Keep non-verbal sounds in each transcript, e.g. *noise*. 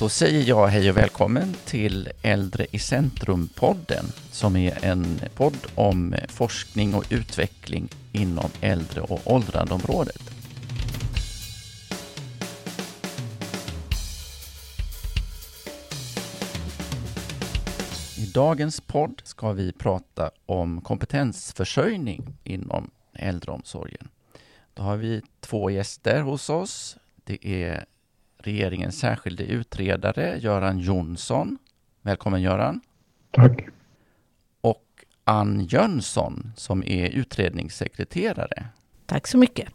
Då säger jag hej och välkommen till Äldre i centrum-podden som är en podd om forskning och utveckling inom äldre och åldrandeområdet. I dagens podd ska vi prata om kompetensförsörjning inom äldreomsorgen. Då har vi två gäster hos oss. Det är regeringens särskilde utredare Göran Jonsson. Välkommen Göran. Tack. Och Ann Jönsson som är utredningssekreterare. Tack så mycket.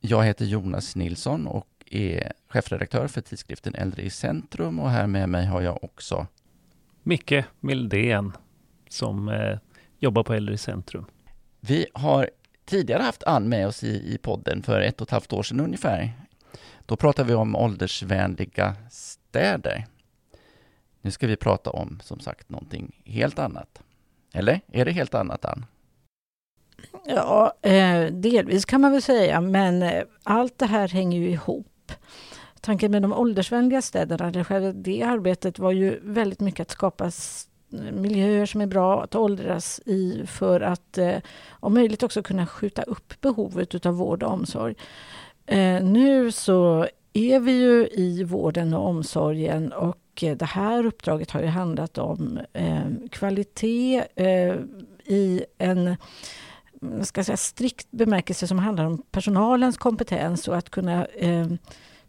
Jag heter Jonas Nilsson och är chefredaktör för tidskriften Äldre i centrum och här med mig har jag också Micke Mildén som eh, jobbar på Äldre i centrum. Vi har tidigare haft Ann med oss i, i podden för ett och ett halvt år sedan ungefär. Då pratar vi om åldersvänliga städer. Nu ska vi prata om, som sagt, någonting helt annat. Eller är det helt annat, Ann? Ja, eh, delvis kan man väl säga, men eh, allt det här hänger ju ihop. Tanken med de åldersvänliga städerna, det, det arbetet var ju väldigt mycket att skapa miljöer som är bra att åldras i för att eh, om möjligt också kunna skjuta upp behovet av vård och omsorg. Eh, nu så är vi ju i vården och omsorgen och eh, det här uppdraget har ju handlat om eh, kvalitet eh, i en ska säga, strikt bemärkelse som handlar om personalens kompetens och att kunna eh,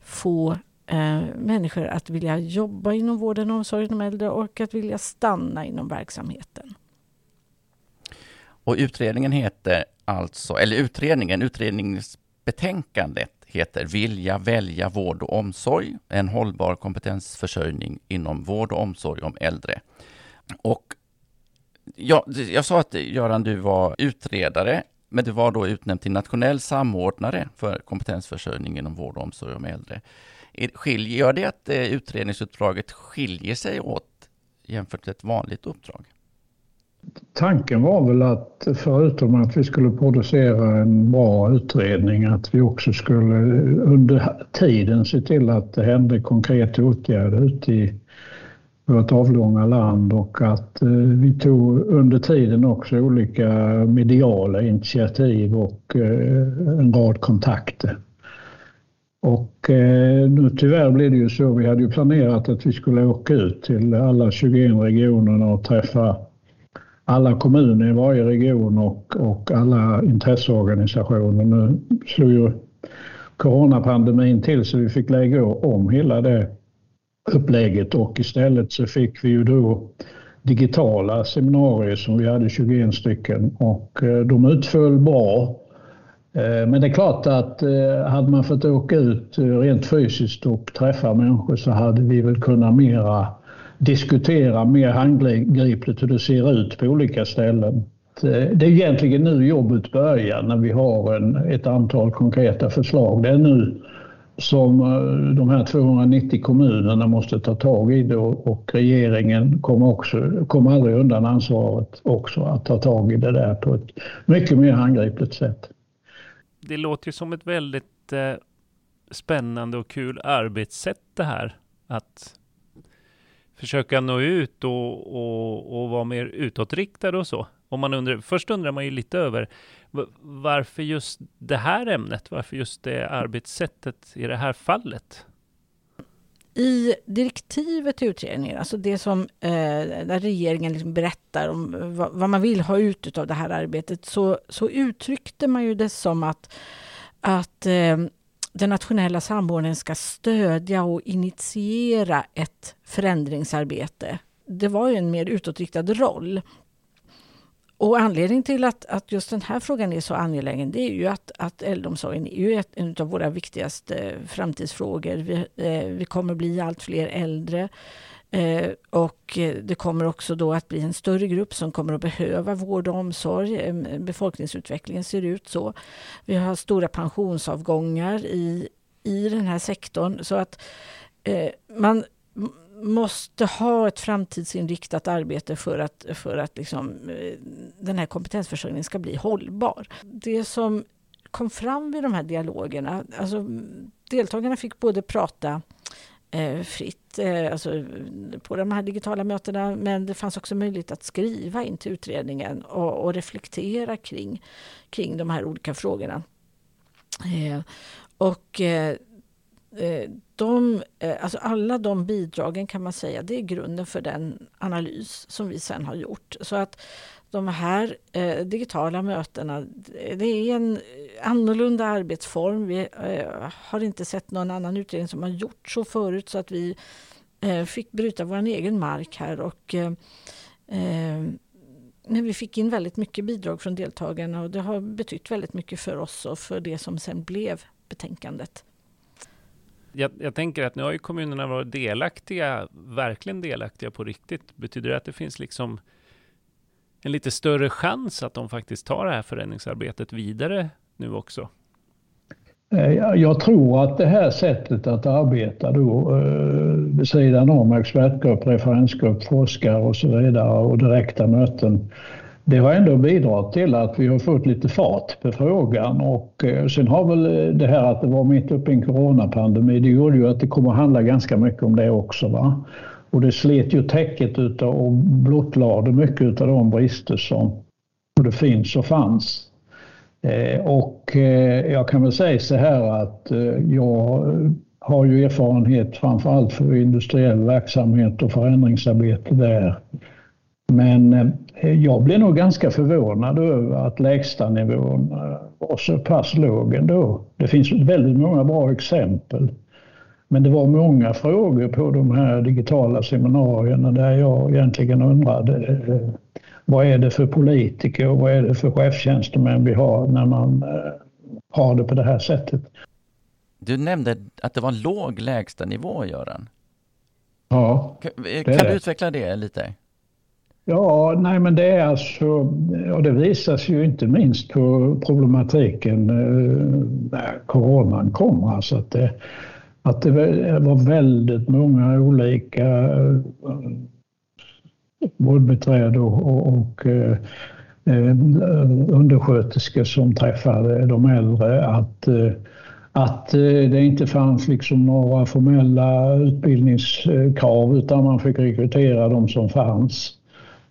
få eh, människor att vilja jobba inom vården och omsorgen om äldre och att vilja stanna inom verksamheten. Och utredningen heter alltså, eller utredningen, Betänkandet heter Vilja välja vård och omsorg, en hållbar kompetensförsörjning inom vård och omsorg om äldre. Och ja, jag sa att Göran, du var utredare, men du var då utnämnd till nationell samordnare för kompetensförsörjning inom vård och omsorg om äldre. Gör det att eh, utredningsuppdraget skiljer sig åt jämfört med ett vanligt uppdrag? Tanken var väl att förutom att vi skulle producera en bra utredning att vi också skulle under tiden se till att det hände konkreta åtgärder ute i vårt avlånga land och att eh, vi tog under tiden också olika mediala initiativ och eh, en rad kontakter. Och eh, nu tyvärr blev det ju så, vi hade ju planerat att vi skulle åka ut till alla 21 regionerna och träffa alla kommuner i varje region och, och alla intresseorganisationer. Nu slog ju coronapandemin till så vi fick lägga om hela det upplägget och istället så fick vi ju då digitala seminarier som vi hade 21 stycken och eh, de utföll bra. Eh, men det är klart att eh, hade man fått åka ut rent fysiskt och träffa människor så hade vi väl kunnat mera diskutera mer handgripligt hur det ser ut på olika ställen. Det är egentligen nu jobbet börjar när vi har en, ett antal konkreta förslag. Det är nu som eh, de här 290 kommunerna måste ta tag i det och regeringen kommer, också, kommer aldrig undan ansvaret också att ta tag i det där på ett mycket mer handgripligt sätt. Det låter ju som ett väldigt eh, spännande och kul arbetssätt det här. Att försöka nå ut och, och, och vara mer utåtriktad och så. Om man undrar, först undrar man ju lite över varför just det här ämnet? Varför just det arbetssättet i det här fallet? I direktivet till utredningen, alltså det som eh, där regeringen liksom berättar om eh, vad, vad, man vill ha ut av det här arbetet, så, så uttryckte man ju det som att, att eh, den nationella samordnaren ska stödja och initiera ett förändringsarbete. Det var ju en mer utåtriktad roll. Och anledningen till att, att just den här frågan är så angelägen det är ju att, att äldreomsorgen är ju ett, en av våra viktigaste framtidsfrågor. Vi, eh, vi kommer bli allt fler äldre. Eh, och eh, det kommer också då att bli en större grupp som kommer att behöva vård och omsorg. Eh, befolkningsutvecklingen ser ut så. Vi har stora pensionsavgångar i, i den här sektorn. Så att eh, man måste ha ett framtidsinriktat arbete för att, för att liksom, eh, den här kompetensförsörjningen ska bli hållbar. Det som kom fram vid de här dialogerna, alltså deltagarna fick både prata Eh, fritt eh, alltså, på de här digitala mötena. Men det fanns också möjlighet att skriva in till utredningen och, och reflektera kring, kring de här olika frågorna. Eh, och de, alltså alla de bidragen kan man säga, det är grunden för den analys som vi sen har gjort. Så att de här eh, digitala mötena, det är en annorlunda arbetsform. Vi eh, har inte sett någon annan utredning som har gjort så förut så att vi eh, fick bryta vår egen mark här och eh, eh, men vi fick in väldigt mycket bidrag från deltagarna och det har betytt väldigt mycket för oss och för det som sen blev betänkandet. Jag, jag, tänker att nu har ju kommunerna varit delaktiga, verkligen delaktiga på riktigt. Betyder det att det finns liksom en lite större chans att de faktiskt tar det här förändringsarbetet vidare nu också? Eh, jag tror att det här sättet att arbeta då eh, vid sidan om expertgrupp, referensgrupp, forskare och så vidare och direkta möten det har ändå bidragit till att vi har fått lite fart på frågan och eh, sen har väl det här att det var mitt uppe i en coronapandemi, det gjorde ju att det kommer handla ganska mycket om det också. Va? Och det slet ju täcket utav och blottlade mycket av de brister som både finns och fanns. Eh, och eh, jag kan väl säga så här att eh, jag har ju erfarenhet framförallt för industriell verksamhet och förändringsarbete där. Men jag blev nog ganska förvånad över att lägstanivån var så pass låg ändå. Det finns väldigt många bra exempel. Men det var många frågor på de här digitala seminarierna där jag egentligen undrade eh, vad är det för politiker och vad är det för chefstjänstemän vi har när man eh, har det på det här sättet. Du nämnde att det var en låg lägstanivå, Göran. Ja. Kan, kan du utveckla det lite? Ja, nej men det är alltså, och det visas ju inte minst på problematiken eh, när coronan kom. Alltså att det, att det var väldigt många olika vårdbiträde vårdbiträden och, och eh, eh, undersköterskor som träffade de äldre. Att, eh, att eh, det inte fanns liksom några formella utbildningskrav utan man fick rekrytera de som fanns.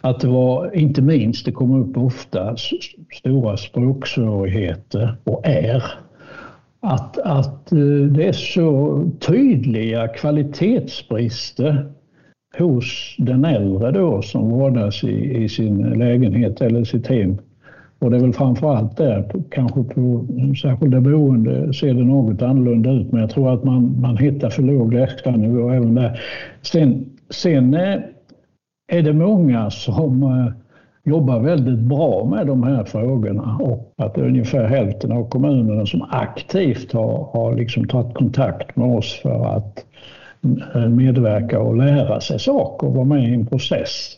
Att det var, inte minst, det kom upp ofta, stora språksvårigheter och är att, att eh, det är så tydliga kvalitetsbrister hos den äldre då som vårdas i, i sin lägenhet eller sitt hem. Och det är väl framför allt där, kanske på särskilda boende ser det något annorlunda ut, men jag tror att man, man hittar för låg lägstanivå även där. Sen, sen eh, är det många som eh, jobbar väldigt bra med de här frågorna och att ungefär hälften av kommunerna som aktivt har, har liksom tagit kontakt med oss för att medverka och lära sig saker och vara med i en process.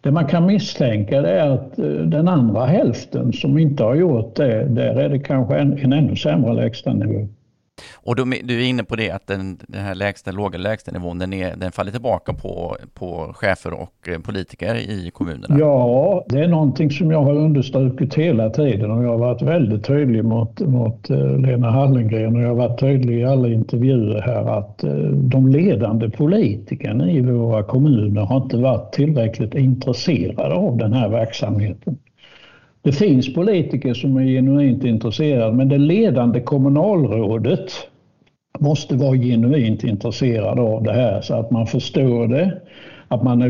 Det man kan misstänka är att eh, den andra hälften som inte har gjort det, där är det kanske en, en ännu sämre lägstanivå. Och du, du är inne på det att den, den här lägsta, låga lägstanivån, den, är, den faller tillbaka på, på chefer och eh, politiker i kommunerna? Ja, det är någonting som jag har understrukit hela tiden och jag har varit väldigt tydlig mot, mot eh, Lena Hallengren och jag har varit tydlig i alla intervjuer här att eh, de ledande politikerna i våra kommuner har inte varit tillräckligt intresserade av den här verksamheten. Det finns politiker som är genuint intresserade men det ledande kommunalrådet måste vara genuint intresserad av det här så att man förstår det, att man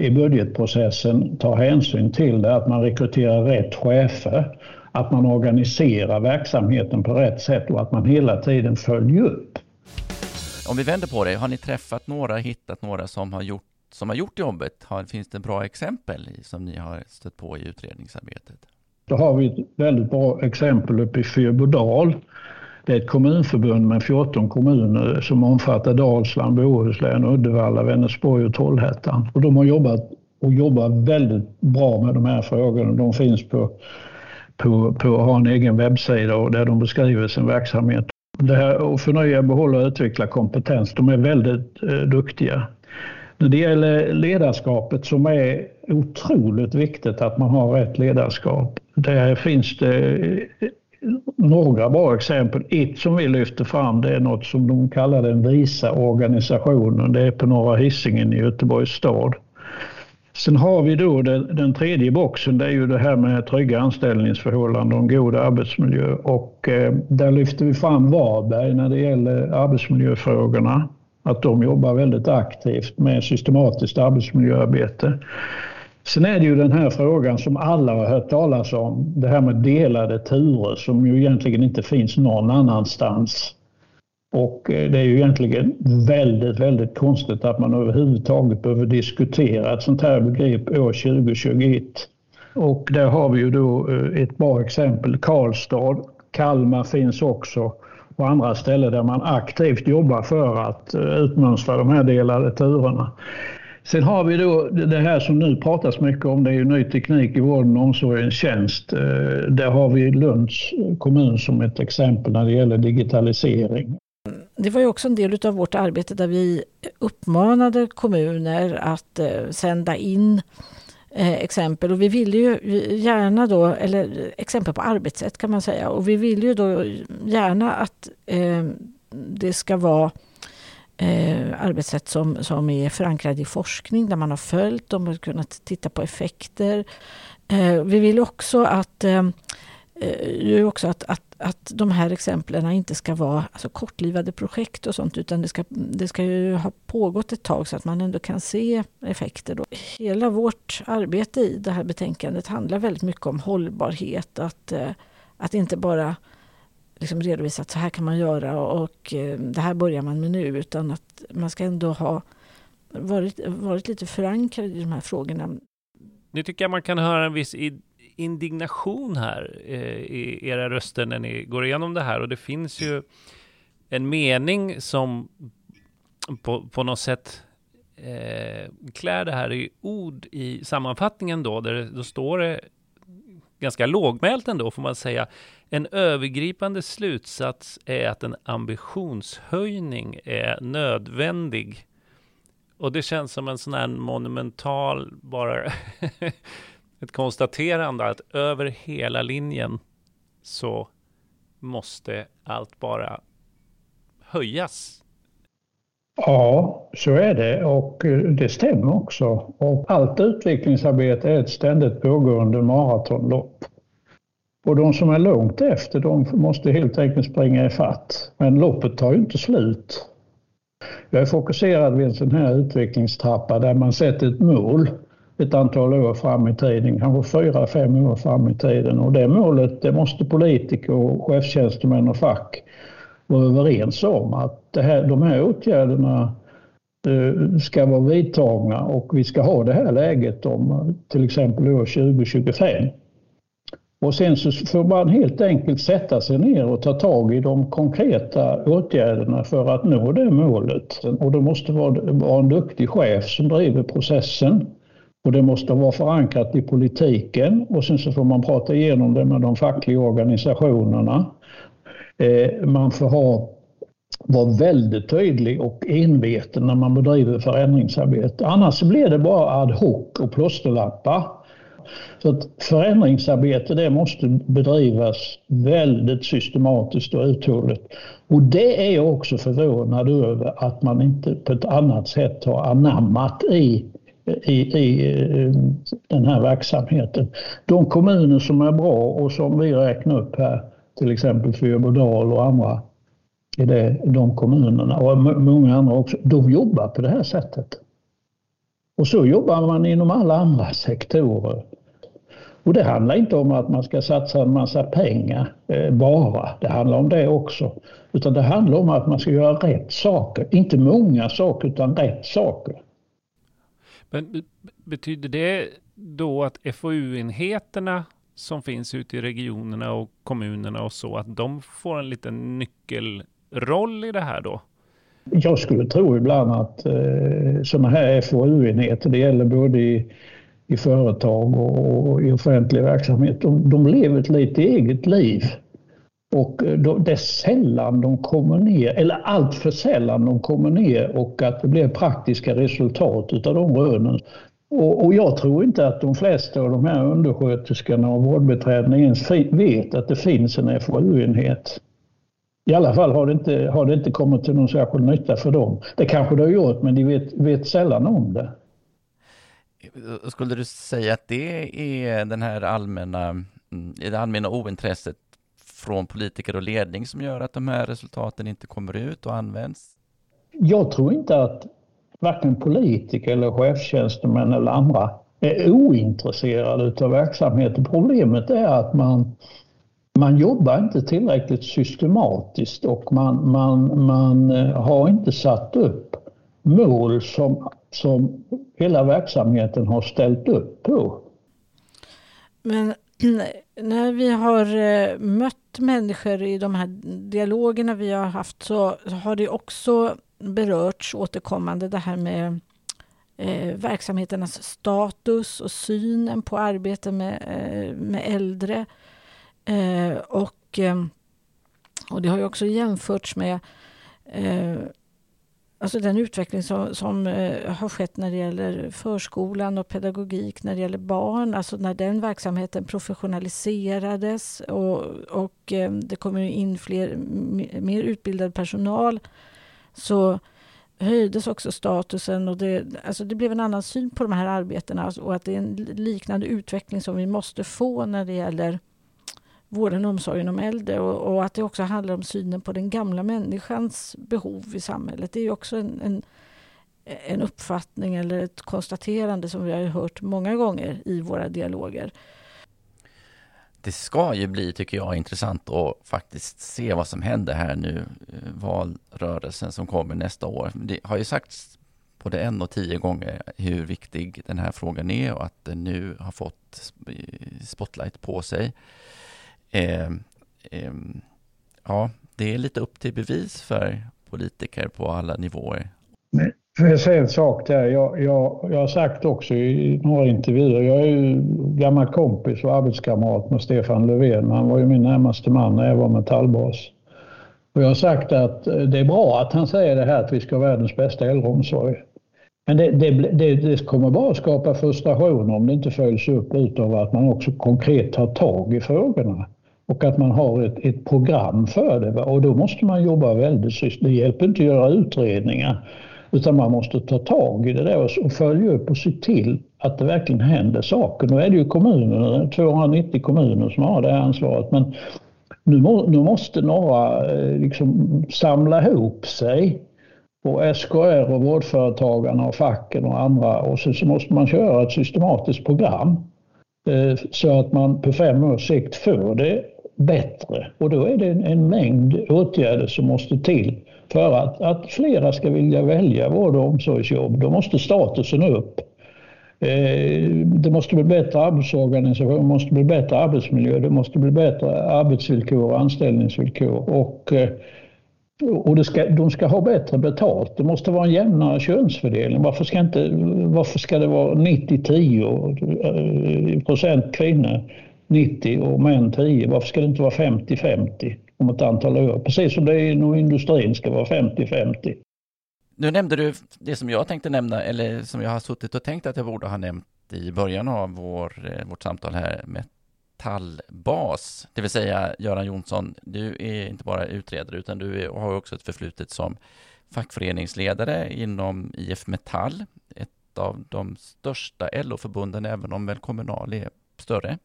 i budgetprocessen tar hänsyn till det, att man rekryterar rätt chefer, att man organiserar verksamheten på rätt sätt och att man hela tiden följer upp. Om vi vänder på det, har ni träffat några, hittat några som har gjort, som har gjort jobbet? Har, finns det bra exempel som ni har stött på i utredningsarbetet? Då har vi ett väldigt bra exempel uppe i Fyrbodal. Det är ett kommunförbund med 14 kommuner som omfattar Dalsland, Bohuslän, Uddevalla, Vänersborg och Trollhättan. Och de har jobbat och jobbar väldigt bra med de här frågorna. De finns på, på, på har en egen webbsida och där de beskriver sin verksamhet. Det här att förnya, behålla och utveckla kompetens, de är väldigt eh, duktiga. När det gäller ledarskapet som är otroligt viktigt att man har rätt ledarskap. Där finns det eh, några bra exempel. Ett som vi lyfter fram det är något som de kallar den visa organisationen. Det är på Norra Hisingen i Göteborgs stad. Sen har vi då den, den, tredje boxen, det är ju det här med trygga anställningsförhållanden och en god arbetsmiljö. Och eh, där lyfter vi fram Varberg när det gäller arbetsmiljöfrågorna. Att de jobbar väldigt aktivt med systematiskt arbetsmiljöarbete. Sen är det ju den här frågan som alla har hört talas om, det här med delade turer som ju egentligen inte finns någon annanstans. Och eh, det är ju egentligen väldigt, väldigt konstigt att man överhuvudtaget behöver diskutera ett sånt här begrepp år 2021. Och där har vi ju då eh, ett bra exempel, Karlstad. Kalmar finns också och andra ställen där man aktivt jobbar för att eh, utmönstra de här delade turerna. Sen har vi då det här som nu pratas mycket om, det är ju ny teknik i vården och omsorgens tjänst. Eh, där har vi Lunds kommun som ett exempel när det gäller digitalisering. Det var ju också en del av vårt arbete där vi uppmanade kommuner att eh, sända in eh, exempel och vi ville ju gärna då, eller exempel på arbetssätt kan man säga, och vi vill ju då gärna att eh, det ska vara eh, arbetssätt som, som är förankrade i forskning där man har följt dem och kunnat titta på effekter. Eh, vi vill också att, eh, eh också att, att att de här exemplen inte ska vara alltså, kortlivade projekt och sånt utan det ska, det ska ju ha pågått ett tag så att man ändå kan se effekter. Då. Hela vårt arbete i det här betänkandet handlar väldigt mycket om hållbarhet. Att, eh, att inte bara liksom redovisa att så här kan man göra och eh, det här börjar man med nu utan att man ska ändå ha varit, varit lite förankrad i de här frågorna. Nu tycker jag man kan höra en viss indignation här eh, i era röster när ni går igenom det här och det finns ju en mening som på, på något sätt eh, klär det här i ord i sammanfattningen då, där det, då står det ganska lågmält ändå får man säga. En övergripande slutsats är att en ambitionshöjning är nödvändig. Och det känns som en sån här monumental, bara *laughs* ett konstaterande att över hela linjen så måste allt bara höjas. Ja, så är det och eh, det stämmer också. Och allt utvecklingsarbete är ett ständigt pågående maratonlopp. Och de som är långt efter, de måste helt enkelt springa ifatt. Men loppet tar ju inte slut. Jag är fokuserad vid en sån här utvecklingstrappa där man sätter ett mål ett antal år fram i tiden, kanske fyra, fem år fram i tiden. Och det målet det måste politiker, och chefstjänstemän och fack vara överens om att det här, de här åtgärderna eh, ska vara vidtagna och vi ska ha det här läget om till exempel år 2025. Och sen så får man helt enkelt sätta sig ner och ta tag i de konkreta åtgärderna för att nå det målet. Och det måste vara en duktig chef som driver processen. Och det måste vara förankrat i politiken och sen så får man prata igenom det med de fackliga organisationerna. Eh, man får ha, vara väldigt tydlig och enveten när man bedriver förändringsarbete. Annars blir det bara ad hoc och plåsterlappar. Så att förändringsarbete det måste bedrivas väldigt systematiskt och uthålligt. Och det är jag också förvånad över att man inte på ett annat sätt har anammat i i, i eh, den här verksamheten. De kommuner som är bra och som vi räknar upp här, till exempel Fyrbodal och andra i det, de kommunerna och många andra också, de jobbar på det här sättet. Och så jobbar man inom alla andra sektorer. Och det handlar inte om att man ska satsa en massa pengar eh, bara. Det handlar om det också. Utan det handlar om att man ska göra rätt saker. Inte många saker utan rätt saker. Men betyder det då att FoU-enheterna som finns ute i regionerna och kommunerna och så, att de får en liten nyckelroll i det här då? Jag skulle tro ibland att eh, sådana här FoU-enheter, det gäller både i, i företag och, och, i offentlig verksamhet, de, de lever ett lite eget liv. Och eh, det är sällan de kommer ner, eller allt för sällan de kommer ner och att det blir praktiska resultat utav de rönen. Och, och, jag tror inte att de flesta av de här undersköterskorna och vårdbiträdena ens vet att det finns en FoU-enhet. I alla fall har det, inte, har det inte kommit till någon särskild nytta för dem. Det kanske det har gjort, men de vet, vet sällan om det. Skulle du säga att det är den här allmänna, mm, det allmänna ointresset från politiker och ledning som gör att de här resultaten inte kommer ut och används? Jag tror inte att varken politiker eller chefstjänstemän eller andra är ointresserade av verksamheten. Problemet är att man, man jobbar inte tillräckligt systematiskt och man, man, man eh, har inte satt upp mål som, som hela verksamheten har ställt upp på. Men när vi har eh, mött människor i de här dialogerna vi har haft så har det också berörts återkommande det här med eh, verksamheternas status och synen på arbete med, eh, med äldre. Eh, och, eh, och det har ju också jämförts med eh, Alltså den utveckling som, som eh, har skett när det gäller förskolan och pedagogik när det gäller barn. Alltså när den verksamheten professionaliserades och, och eh, det kommer in fler, mer utbildad personal så höjdes också statusen och det, alltså det blev en annan syn på de här arbetena och att det är en liknande utveckling som vi måste få när det gäller vården och omsorgen om äldre och, och, att det också handlar om synen på den gamla människans behov i samhället. Det är också en, en, en uppfattning eller ett konstaterande som vi har hört många gånger i våra dialoger. Det ska ju bli, tycker jag, intressant att faktiskt se vad som händer här nu, eh, valrörelsen som kommer nästa år. Det har ju sagts både en och tio gånger hur viktig den här frågan är och att den nu har fått eh, spotlight på sig. Eh, eh, ja, det är lite upp till bevis för politiker på alla nivåer. Får jag säga en sak där? Jag, jag, jag har sagt också i några intervjuer, jag är ju gammal kompis och arbetskamrat med Stefan Löfven. Han var ju min närmaste man när jag var metallbas. Och jag har sagt att eh, det är bra att han säger det här att vi ska ha världens bästa äldreomsorg. Men det, det, det, det kommer bara skapa frustration om det inte följs upp utav att man också konkret tar tag i frågorna och att man har ett, ett program för det. Och då måste man jobba väldigt Det hjälper inte att göra utredningar utan man måste ta tag i det där och följa upp och se till att det verkligen händer saker. Nu är det ju kommunerna, 290 kommuner som har det här ansvaret men nu, må, nu måste några eh, liksom samla ihop sig och SKR och vårdföretagarna och facken och andra och så, så måste man köra ett systematiskt program eh, så att man på fem års sikt får det bättre. Och då är det en, mängd åtgärder som måste till för att, att flera ska vilja välja vård och omsorgsjobb. Då måste statusen upp. Eh, det måste bli bättre arbetsorganisation, det måste bli bättre arbetsmiljö, det måste bli bättre arbetsvillkor och anställningsvillkor. Och, eh, och det ska, de ska ha bättre betalt. Det måste vara en jämnare könsfördelning. Varför ska, inte, varför ska det vara 90-10 eh, procent kvinnor 90 och män 10. Varför ska det inte vara 50-50 om ett antal år? Precis som det är inom industrin ska vara 50-50. Nu nämnde du det som jag tänkte nämna, eller som jag har suttit och tänkt att jag borde ha nämnt i början av vår, eh, vårt samtal här, metallbas. Det vill säga, Göran Jonsson, du är inte bara utredare, utan du har också ett förflutet som fackföreningsledare inom IF Metall, ett av de största LO-förbunden, även om väl Kommunal är större.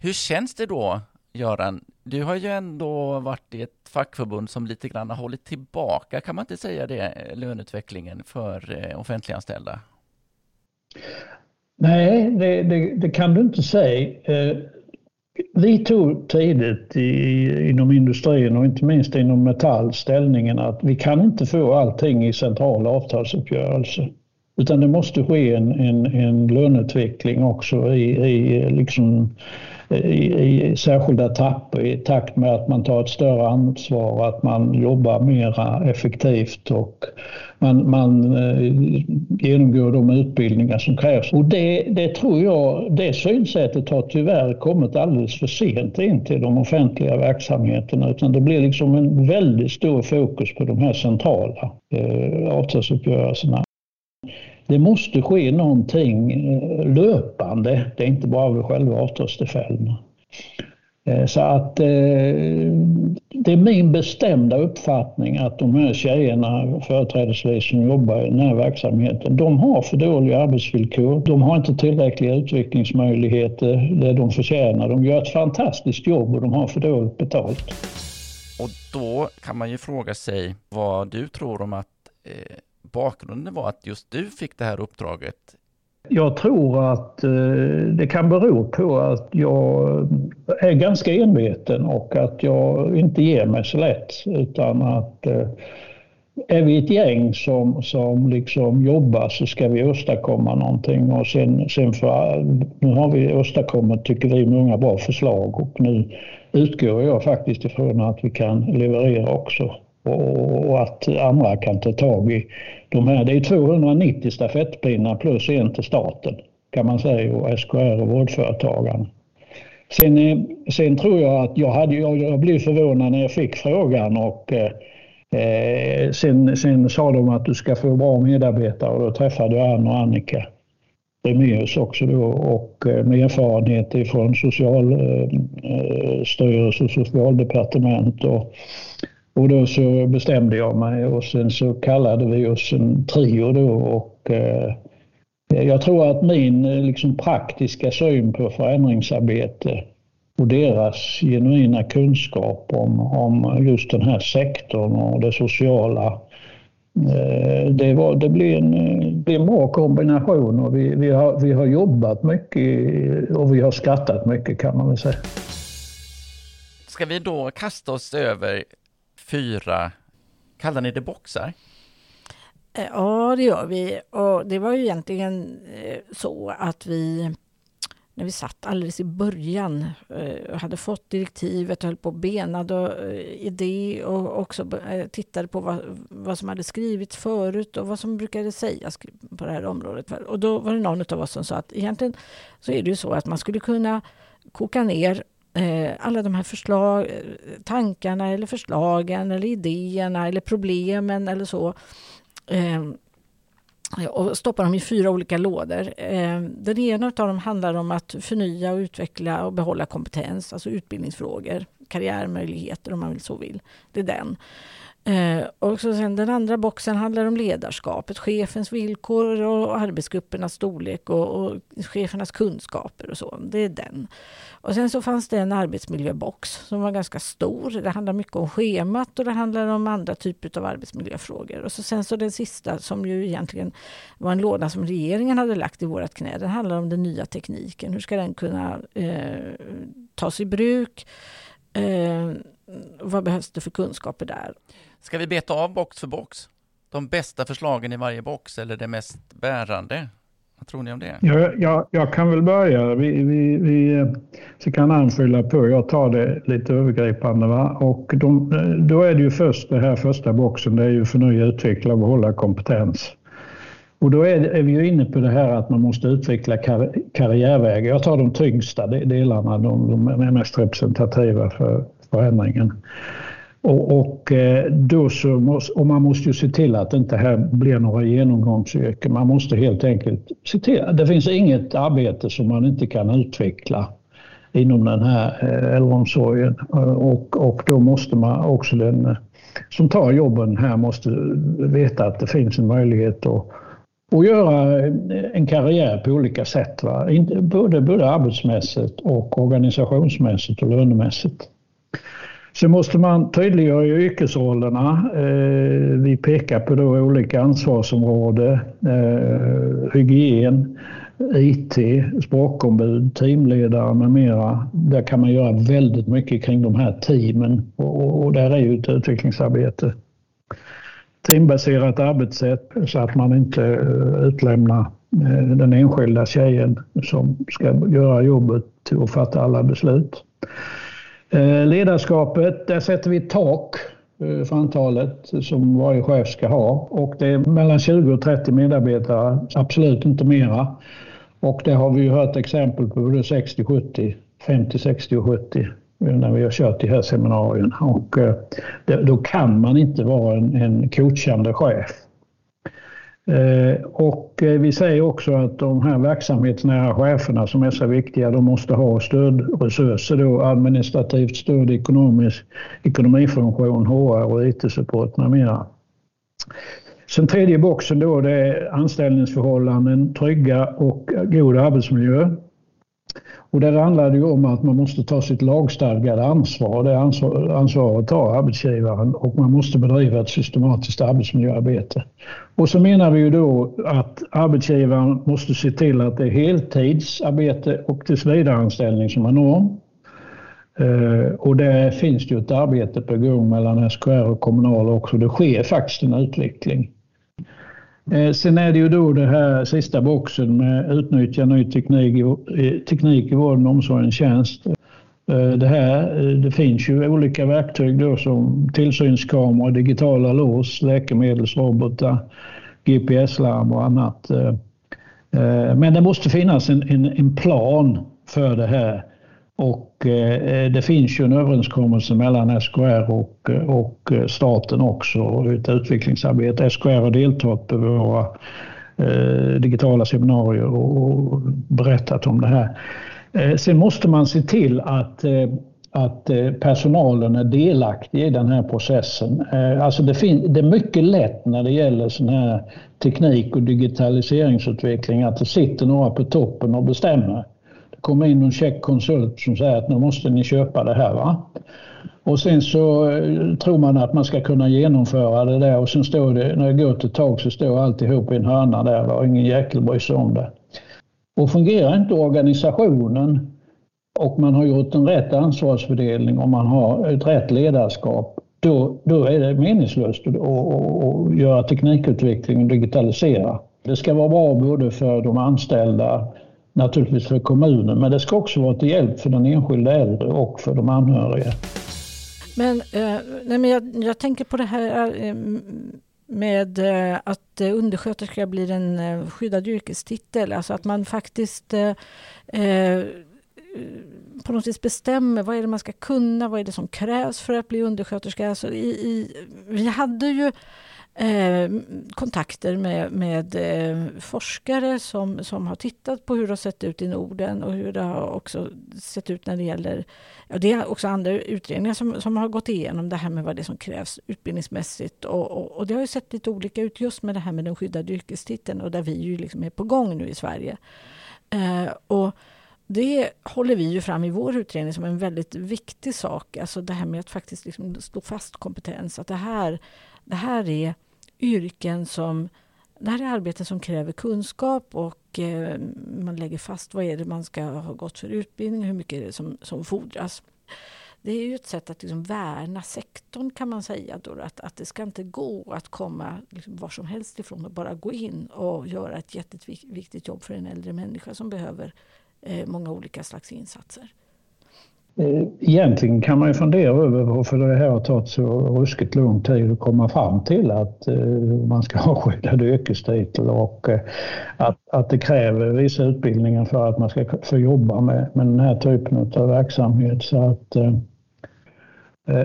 Hur känns det då, Göran? Du har ju ändå varit i ett fackförbund som lite grann har hållit tillbaka, kan man inte säga det, eh, löneutvecklingen för eh, offentliganställda? Nej, det, det, det, kan du inte säga. Eh, vi tog tidigt i, inom industrin och inte minst inom Metall ställningen att vi kan inte få allting i central avtalsuppgörelse. Utan det måste ske en, en, en löneutveckling också i, i liksom Eh, i, i särskilda etapper i takt med att man tar ett större ansvar, att man jobbar mer effektivt och man, man eh, genomgår de utbildningar som krävs. Och det, det tror jag, det synsättet har tyvärr kommit alldeles för sent in till de offentliga verksamheterna utan det blir liksom en väldigt stor fokus på de här centrala eh, avtalsuppgörelserna det måste ske någonting eh, löpande. Det är inte bara vid själva avtalstillfällena. Eh, så att eh, det är min bestämda uppfattning att de här tjejerna, företrädesvis som jobbar i den här verksamheten, de har för dåliga arbetsvillkor. De har inte tillräckliga utvecklingsmöjligheter, det de förtjänar. De gör ett fantastiskt jobb och de har för dåligt betalt. Och då kan man ju fråga sig vad du tror om att eh, bakgrunden var att just du fick det här uppdraget jag tror att eh, det kan bero på att jag är ganska enveten och att jag inte ger mig så lätt. Utan att eh, är vi ett gäng som, som liksom jobbar så ska vi åstadkomma någonting. Och sen, sen för, nu har vi åstadkommit, tycker vi, många bra förslag och nu utgår jag faktiskt ifrån att vi kan leverera också och att andra kan ta tag i de här. Det är 290 stafettpinnar plus en till staten kan man säga och SKR och vårdföretagarna. Sen, eh, sen tror jag att jag, hade, jag blev förvånad när jag fick frågan och eh, eh, sen, sen sa de att du ska få bra medarbetare och då träffade jag Ann och Annika Remeus också då och eh, med erfarenhet från Socialstyrelsen och Socialdepartement och och då så bestämde jag mig och sen så kallade vi oss en trio då och eh, jag tror att min eh, liksom, praktiska syn på förändringsarbete och deras genuina kunskap om, om just den här sektorn och det sociala eh, det, var, det blev en, eh, det en bra kombination och vi, vi, har, vi har jobbat mycket och vi har skrattat mycket kan man väl säga. Ska vi då kasta oss över fyra, kallar ni det boxar? Eh, ja, det gör vi. Och det var ju egentligen eh, så att vi när vi satt alldeles i början och hade fått direktivet och höll på och benade i det och också tittade på vad, vad som hade skrivits förut och vad som brukade sägas på det här området. Och då var det någon av oss som sa att egentligen så är det ju så att man skulle kunna koka ner Eh, alla de här förslag, eh, tankarna eller förslagen eller idéerna eller problemen eller så ehm, och stoppa dem i fyra olika lådor. Ehm, den ena av dem handlar om att förnya, och utveckla och behålla kompetens, alltså utbildningsfrågor, karriärmöjligheter om man vill så vill. Det är den. Eh, och så sen den andra boxen handlar om ledarskapet, chefens villkor och arbetsgruppernas storlek och, och chefernas kunskaper och så. Det är den. Och sen så fanns det en arbetsmiljöbox som var ganska stor. Det handlar mycket om schemat och det handlar om andra typer av arbetsmiljöfrågor. Och så sen så den sista som ju egentligen var en låda som regeringen hade lagt i vårt knä. Den handlar om den nya tekniken. Hur ska den kunna eh, tas i bruk? Eh, vad behövs det för kunskaper där? Ska vi beta av box för box? De bästa förslagen i varje box eller det mest bärande? Vad tror ni om det? Jag, jag, jag kan väl börja. Vi, vi, vi, eh, så kan anfylla på. Jag tar det lite övergripande. Va? Och de, eh, då är det ju först det här första boxen. Det är ju förnya, utveckla och behålla kompetens. Och då är, är vi ju inne på det här att man måste utveckla kar, karriärvägar. Jag tar de tyngsta delarna, de, de är mest representativa för förändringen. Och, och eh, då så måste, och man måste ju se till att det inte här blir några genomgångsyrken. Man måste helt enkelt se till det finns inget arbete som man inte kan utveckla inom den här eh, äldreomsorgen. Och, och då måste man också den eh, som tar jobben här måste veta att det finns en möjlighet att, och göra en karriär på olika sätt. Va? Både, både arbetsmässigt och organisationsmässigt och lönemässigt. Sen måste man tydliggöra yrkesrollerna. Eh, vi pekar på då olika ansvarsområden. Eh, hygien, IT, språkombud, teamledare med mera. Där kan man göra väldigt mycket kring de här teamen och där är ju ett utvecklingsarbete. Teambaserat arbetssätt så att man inte eh, utlämnar den enskilda tjejen som ska göra jobbet till att fatta alla beslut. Eh, ledarskapet, där sätter vi ett tak eh, för antalet som varje chef ska ha och det är mellan 20 och 30 medarbetare, absolut inte mera. Och det har vi ju hört exempel på både 60, 70, 50, 60 och 70 eh, när vi har kört de här seminarierna. Och då kan man inte vara en, en coachande chef. Eh, och eh, vi säger också att de här verksamhetsnära cheferna som är så viktiga, de måste ha stödresurser då, administrativt stöd, ekonomisk, ekonomifunktion, HR och IT-support med mera. Sen tredje boxen då det är anställningsförhållanden, trygga och god arbetsmiljö. Och där handlar det ju om att man måste ta sitt lagstadgade ansvar. Det ansvar, ansvaret tar arbetsgivaren och man måste bedriva ett systematiskt arbetsmiljöarbete. Och så menar vi ju då att arbetsgivaren måste se till att det är heltidsarbete och tillsvidareanställning som är norm. Eh, och där finns det ju ett arbete på gång mellan SKR och Kommunal också. Det sker faktiskt en utveckling. Eh, sen är det ju då det här sista boxen med utnyttja ny teknik, teknik i vården, omsorgen, tjänst. Eh, det här, eh, det finns ju olika verktyg då som tillsynskameror, digitala lås, läkemedelsrobotar, GPS-larm och annat. Men det måste finnas en, en, en plan för det här och eh, det finns ju en överenskommelse mellan SKR och, och eh, staten också, ett utvecklingsarbete. SKR har deltagit på våra eh, digitala seminarier och berättat om det här. Eh, sen måste man se till att eh, att eh, personalen är delaktig i den här processen. Alltså det, det, är mycket lätt när det gäller sån här teknik och digitaliseringsutveckling att det sitter några på toppen och bestämmer kommer in någon käck konsult som säger att nu måste ni köpa det här. Va? Och sen så eh, tror man att man ska kunna genomföra det där och sen står det, när det går ett tag så står alltihop i en hörna där och ingen jäkel bryr sig om det. Och fungerar inte organisationen och man har gjort en rätt ansvarsfördelning och man har ett rätt ledarskap, då, då är det meningslöst att, att, att göra teknikutveckling och digitalisera. Det ska vara bra både för de anställda, naturligtvis för kommunen, men det ska också vara till hjälp för den enskilda äldre och för de anhöriga. Men, eh, nej, men jag, jag, tänker på det här eh, med eh, att eh, undersköterska blir en eh, skyddad yrkestitel, alltså att man faktiskt eh, eh, på något vis bestämmer vad är det man ska kunna, vad är det som krävs för att bli undersköterska. Alltså i, i, vi hade ju eh, kontakter med, med eh, forskare som, som har tittat på hur det har sett ut i Norden och hur det har också sett ut när det gäller... Ja, det är också andra utredningar som, som har gått igenom det här med vad det är som krävs utbildningsmässigt. Och, och, och det har ju sett lite olika ut just med det här med den skyddade yrkestiteln och där vi ju liksom är på gång nu i Sverige. Eh, och det håller vi ju fram i vår utredning som en väldigt viktig sak. Alltså det här med att faktiskt liksom slå fast kompetens. Att det här, det här är yrken som... Det här är arbeten som kräver kunskap och eh, man lägger fast vad är det man ska ha gått för utbildning och hur mycket är det som, som fordras. Det är ju ett sätt att liksom värna sektorn kan man säga. Då, att, att det ska inte gå att komma liksom var som helst ifrån och bara gå in och göra ett jätteviktigt jobb för en äldre människa som behöver eh, många olika slags insatser. Eh, egentligen kan man ju fundera över varför det här har tagit så ruskigt lång tid att komma fram till att eh, man ska *laughs* ha skyddad yrkestitel och eh, att, att det kräver vissa utbildningar för att man ska få jobba med, med den här typen av verksamhet. Så att,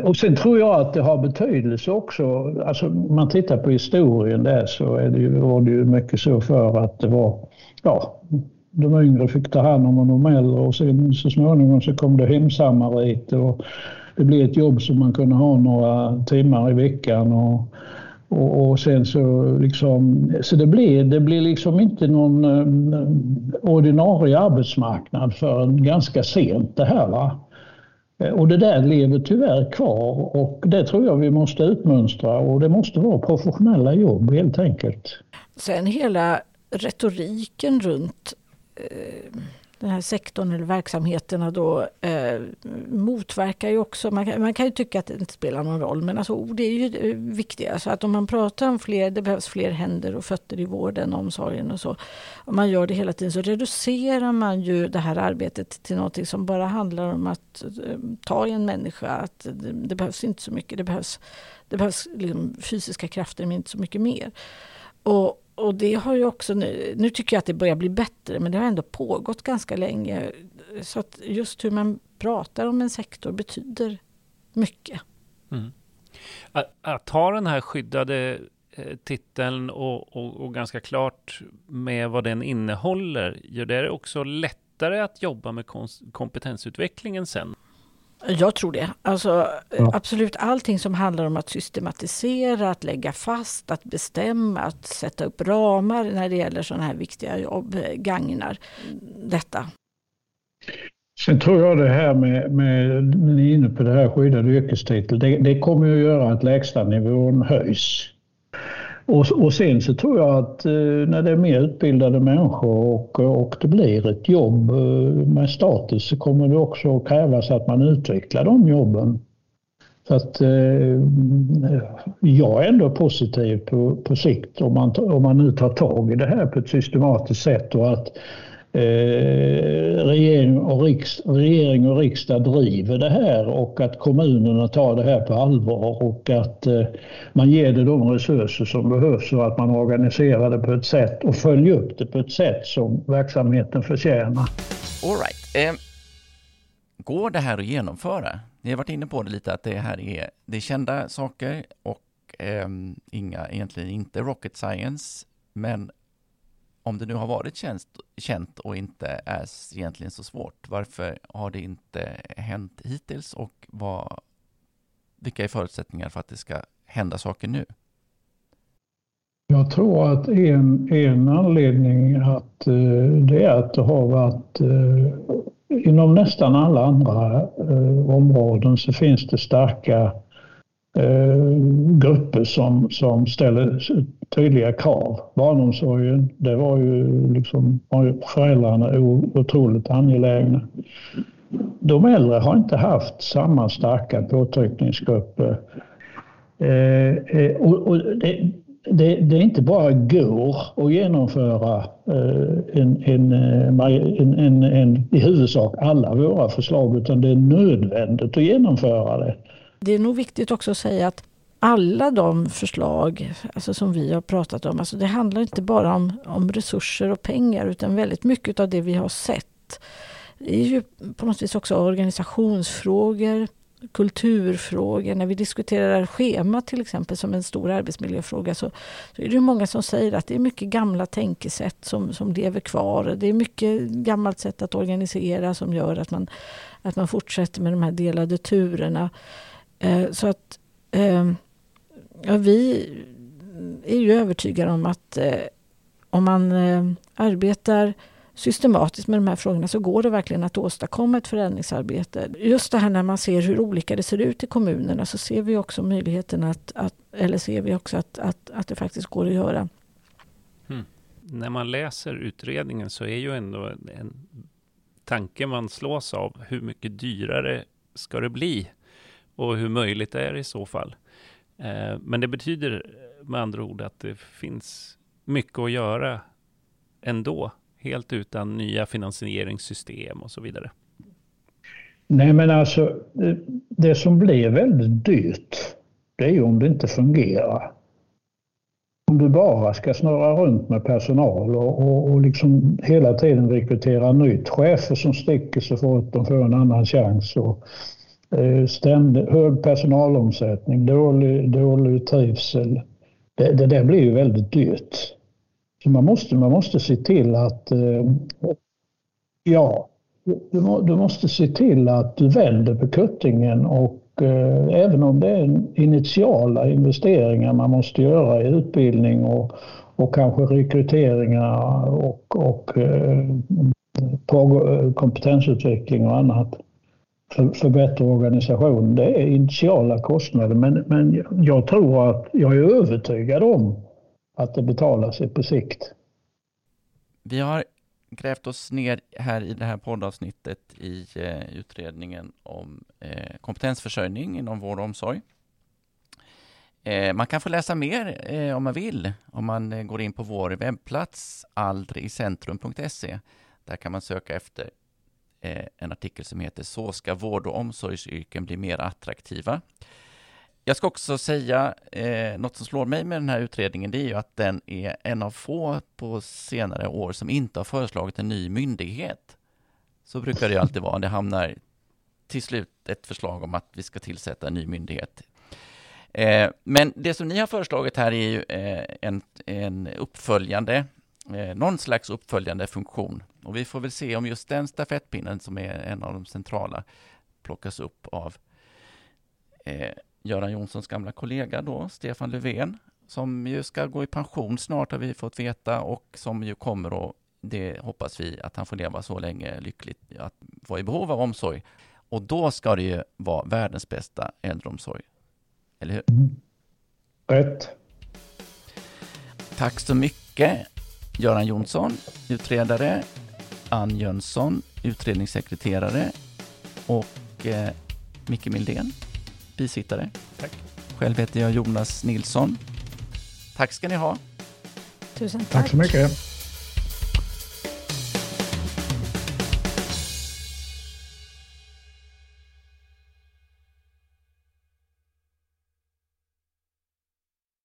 och sen tror jag att det har betydelse också, alltså man tittar på historien där så är det ju, var det ju mycket så för att det var, ja, de yngre fick ta hand om de äldre och sen så småningom så kom det hemsamariter och det blev ett jobb som man kunde ha några timmar i veckan. Och, och, och sen så liksom, så det blev det blev liksom inte någon eh, ordinarie arbetsmarknad förrän ganska sent det här. Va? Eh, och det där lever tyvärr kvar och det tror jag vi måste utmönstra och det måste vara professionella jobb helt enkelt. Sen hela retoriken runt Eh, den här sektorn eller verksamheterna då eh, motverkar ju också, man kan, man kan ju tycka att det inte spelar någon roll, men alltså oh, ord är ju eh, viktiga. Så alltså, att om man pratar om fler, det behövs fler händer och fötter i vården och omsorgen och så. Om man gör det hela tiden så reducerar man ju det här arbetet till någonting som bara handlar om att eh, ta i en människa. Att det, det, behövs inte så mycket, det behövs, det behövs liksom fysiska krafter men inte så mycket mer. Och, och det har ju också nu, nu tycker jag att det börjar bli bättre, men det har ändå pågått ganska länge. Så att just hur man pratar om en sektor betyder mycket. Mm. Att, att ha den här skyddade eh, titeln och, och, och, ganska klart med vad den innehåller, gör det också lättare att jobba med kompetensutvecklingen sen? Jag tror det. Alltså, ja. Absolut allting som handlar om att systematisera, att lägga fast, att bestämma, att sätta upp ramar när det gäller sådana här viktiga jobb gagnar detta. Sen tror jag det här med, med ni är inne på det här skyddade yrkestitel, det, det kommer att göra att lägstanivån höjs. Och, och sen så tror jag att eh, när det är mer utbildade människor och, och det blir ett jobb eh, med status så kommer det också att krävas att man utvecklar de jobben. Så att eh, jag är ändå positiv på, på sikt om man, om man nu tar tag i det här på ett systematiskt sätt och att Eh, regering, och riksdag, regering och riksdag driver det här och att kommunerna tar det här på allvar och att eh, man ger det de resurser som behövs och att man organiserar det på ett sätt och följer upp det på ett sätt som verksamheten förtjänar. All right. Eh, går det här att genomföra? Ni har varit inne på det lite att det här är, det är kända saker och eh, inga, egentligen inte rocket science, men om det nu har varit känt, känt och inte är egentligen så svårt, varför har det inte hänt hittills och vad, vilka är förutsättningar för att det ska hända saker nu? Jag tror att en, en anledning att eh, det är att det har varit eh, inom nästan alla andra eh, områden så finns det starka grupper som, som ställer tydliga krav. Barnomsorgen, det var ju liksom föräldrarna otroligt angelägna. De äldre har inte haft samma starka påtryckningsgrupper. Eh, eh och, och det, det, det, inte bara går att genomföra eh, en, en, eh, en, en, en, i huvudsak alla våra förslag utan det är nödvändigt att genomföra det. Det är nog viktigt också att säga att alla de förslag alltså som vi har pratat om, alltså det handlar inte bara om, om resurser och pengar utan väldigt mycket av det vi har sett är ju på något vis också organisationsfrågor, kulturfrågor. När vi diskuterar schema till exempel som en stor arbetsmiljöfråga så, så är det många som säger att det är mycket gamla tänkesätt som, som lever kvar. Det är mycket gammalt sätt att organisera som gör att man, att man fortsätter med de här delade turerna. Eh, så att eh, Ja, vi är ju övertygade om att eh, om man eh, arbetar systematiskt med de här frågorna så går det verkligen att åstadkomma ett förändringsarbete. Just det här när man ser hur olika det ser ut i kommunerna så ser vi också möjligheten att, att eller ser vi också att, att, att det faktiskt går att göra. Hmm. När man läser utredningen så är ju ändå en tanke man slås av hur mycket dyrare ska det bli och hur möjligt det är i så fall. Eh, men det betyder med andra ord att det finns mycket att göra ändå, helt utan nya finansieringssystem och så vidare. Nej men alltså, det som blir väldigt dyrt, det är ju om det inte fungerar. Om du bara ska snurra runt med personal och, och, och liksom hela tiden rekrytera nytt, chefer som sticker så fort de får en annan chans och Eh, ständig, hög personalomsättning, dålig, dålig trivsel. Det, det där blir ju väldigt dyrt. Så man måste, man måste se till att, eh, ja, du, du måste se till att du vänder på kuttingen och eh, även om det är initiala investeringar man måste göra i utbildning och, och kanske rekryteringar och, och eh, kompetensutveckling och annat för, för bättre organisation. Det är initiala kostnader men, men jag tror att, jag är övertygad om att det betalar sig på sikt. Vi har grävt oss ner här i det här poddavsnittet i eh, utredningen om eh, kompetensförsörjning inom vård och omsorg. Eh, man kan få läsa mer eh, om man vill om man eh, går in på vår webbplats aldrigicentrum.se. Där kan man söka efter Eh, en artikel som heter Så ska vård och omsorgsyrken bli mer attraktiva. Jag ska också säga, eh, något som slår mig med den här utredningen, det är ju att den är en av få på senare år som inte har föreslagit en ny myndighet. Så brukar det ju alltid vara, det hamnar till slut ett förslag om att vi ska tillsätta en ny myndighet. Eh, men det som ni har föreslagit här är ju eh, en, en uppföljande, eh, någon slags uppföljande funktion. Och vi får väl se om just den stafettpinnen som är en av de centrala plockas upp av eh, Göran Jonssons gamla kollega då, Stefan Löfven, som ju ska gå i pension snart har vi fått veta och som ju kommer att, det hoppas vi, att han får leva så länge lyckligt att vara i behov av omsorg. Och då ska det ju vara världens bästa äldreomsorg. Eller hur? Rätt. Tack så mycket Göran Jonsson, utredare, Ann Jönsson, utredningssekreterare och eh, Micke Mildén, bisittare. Tack. Själv heter jag Jonas Nilsson. Tack ska ni ha. Tusen tack. Tack så mycket.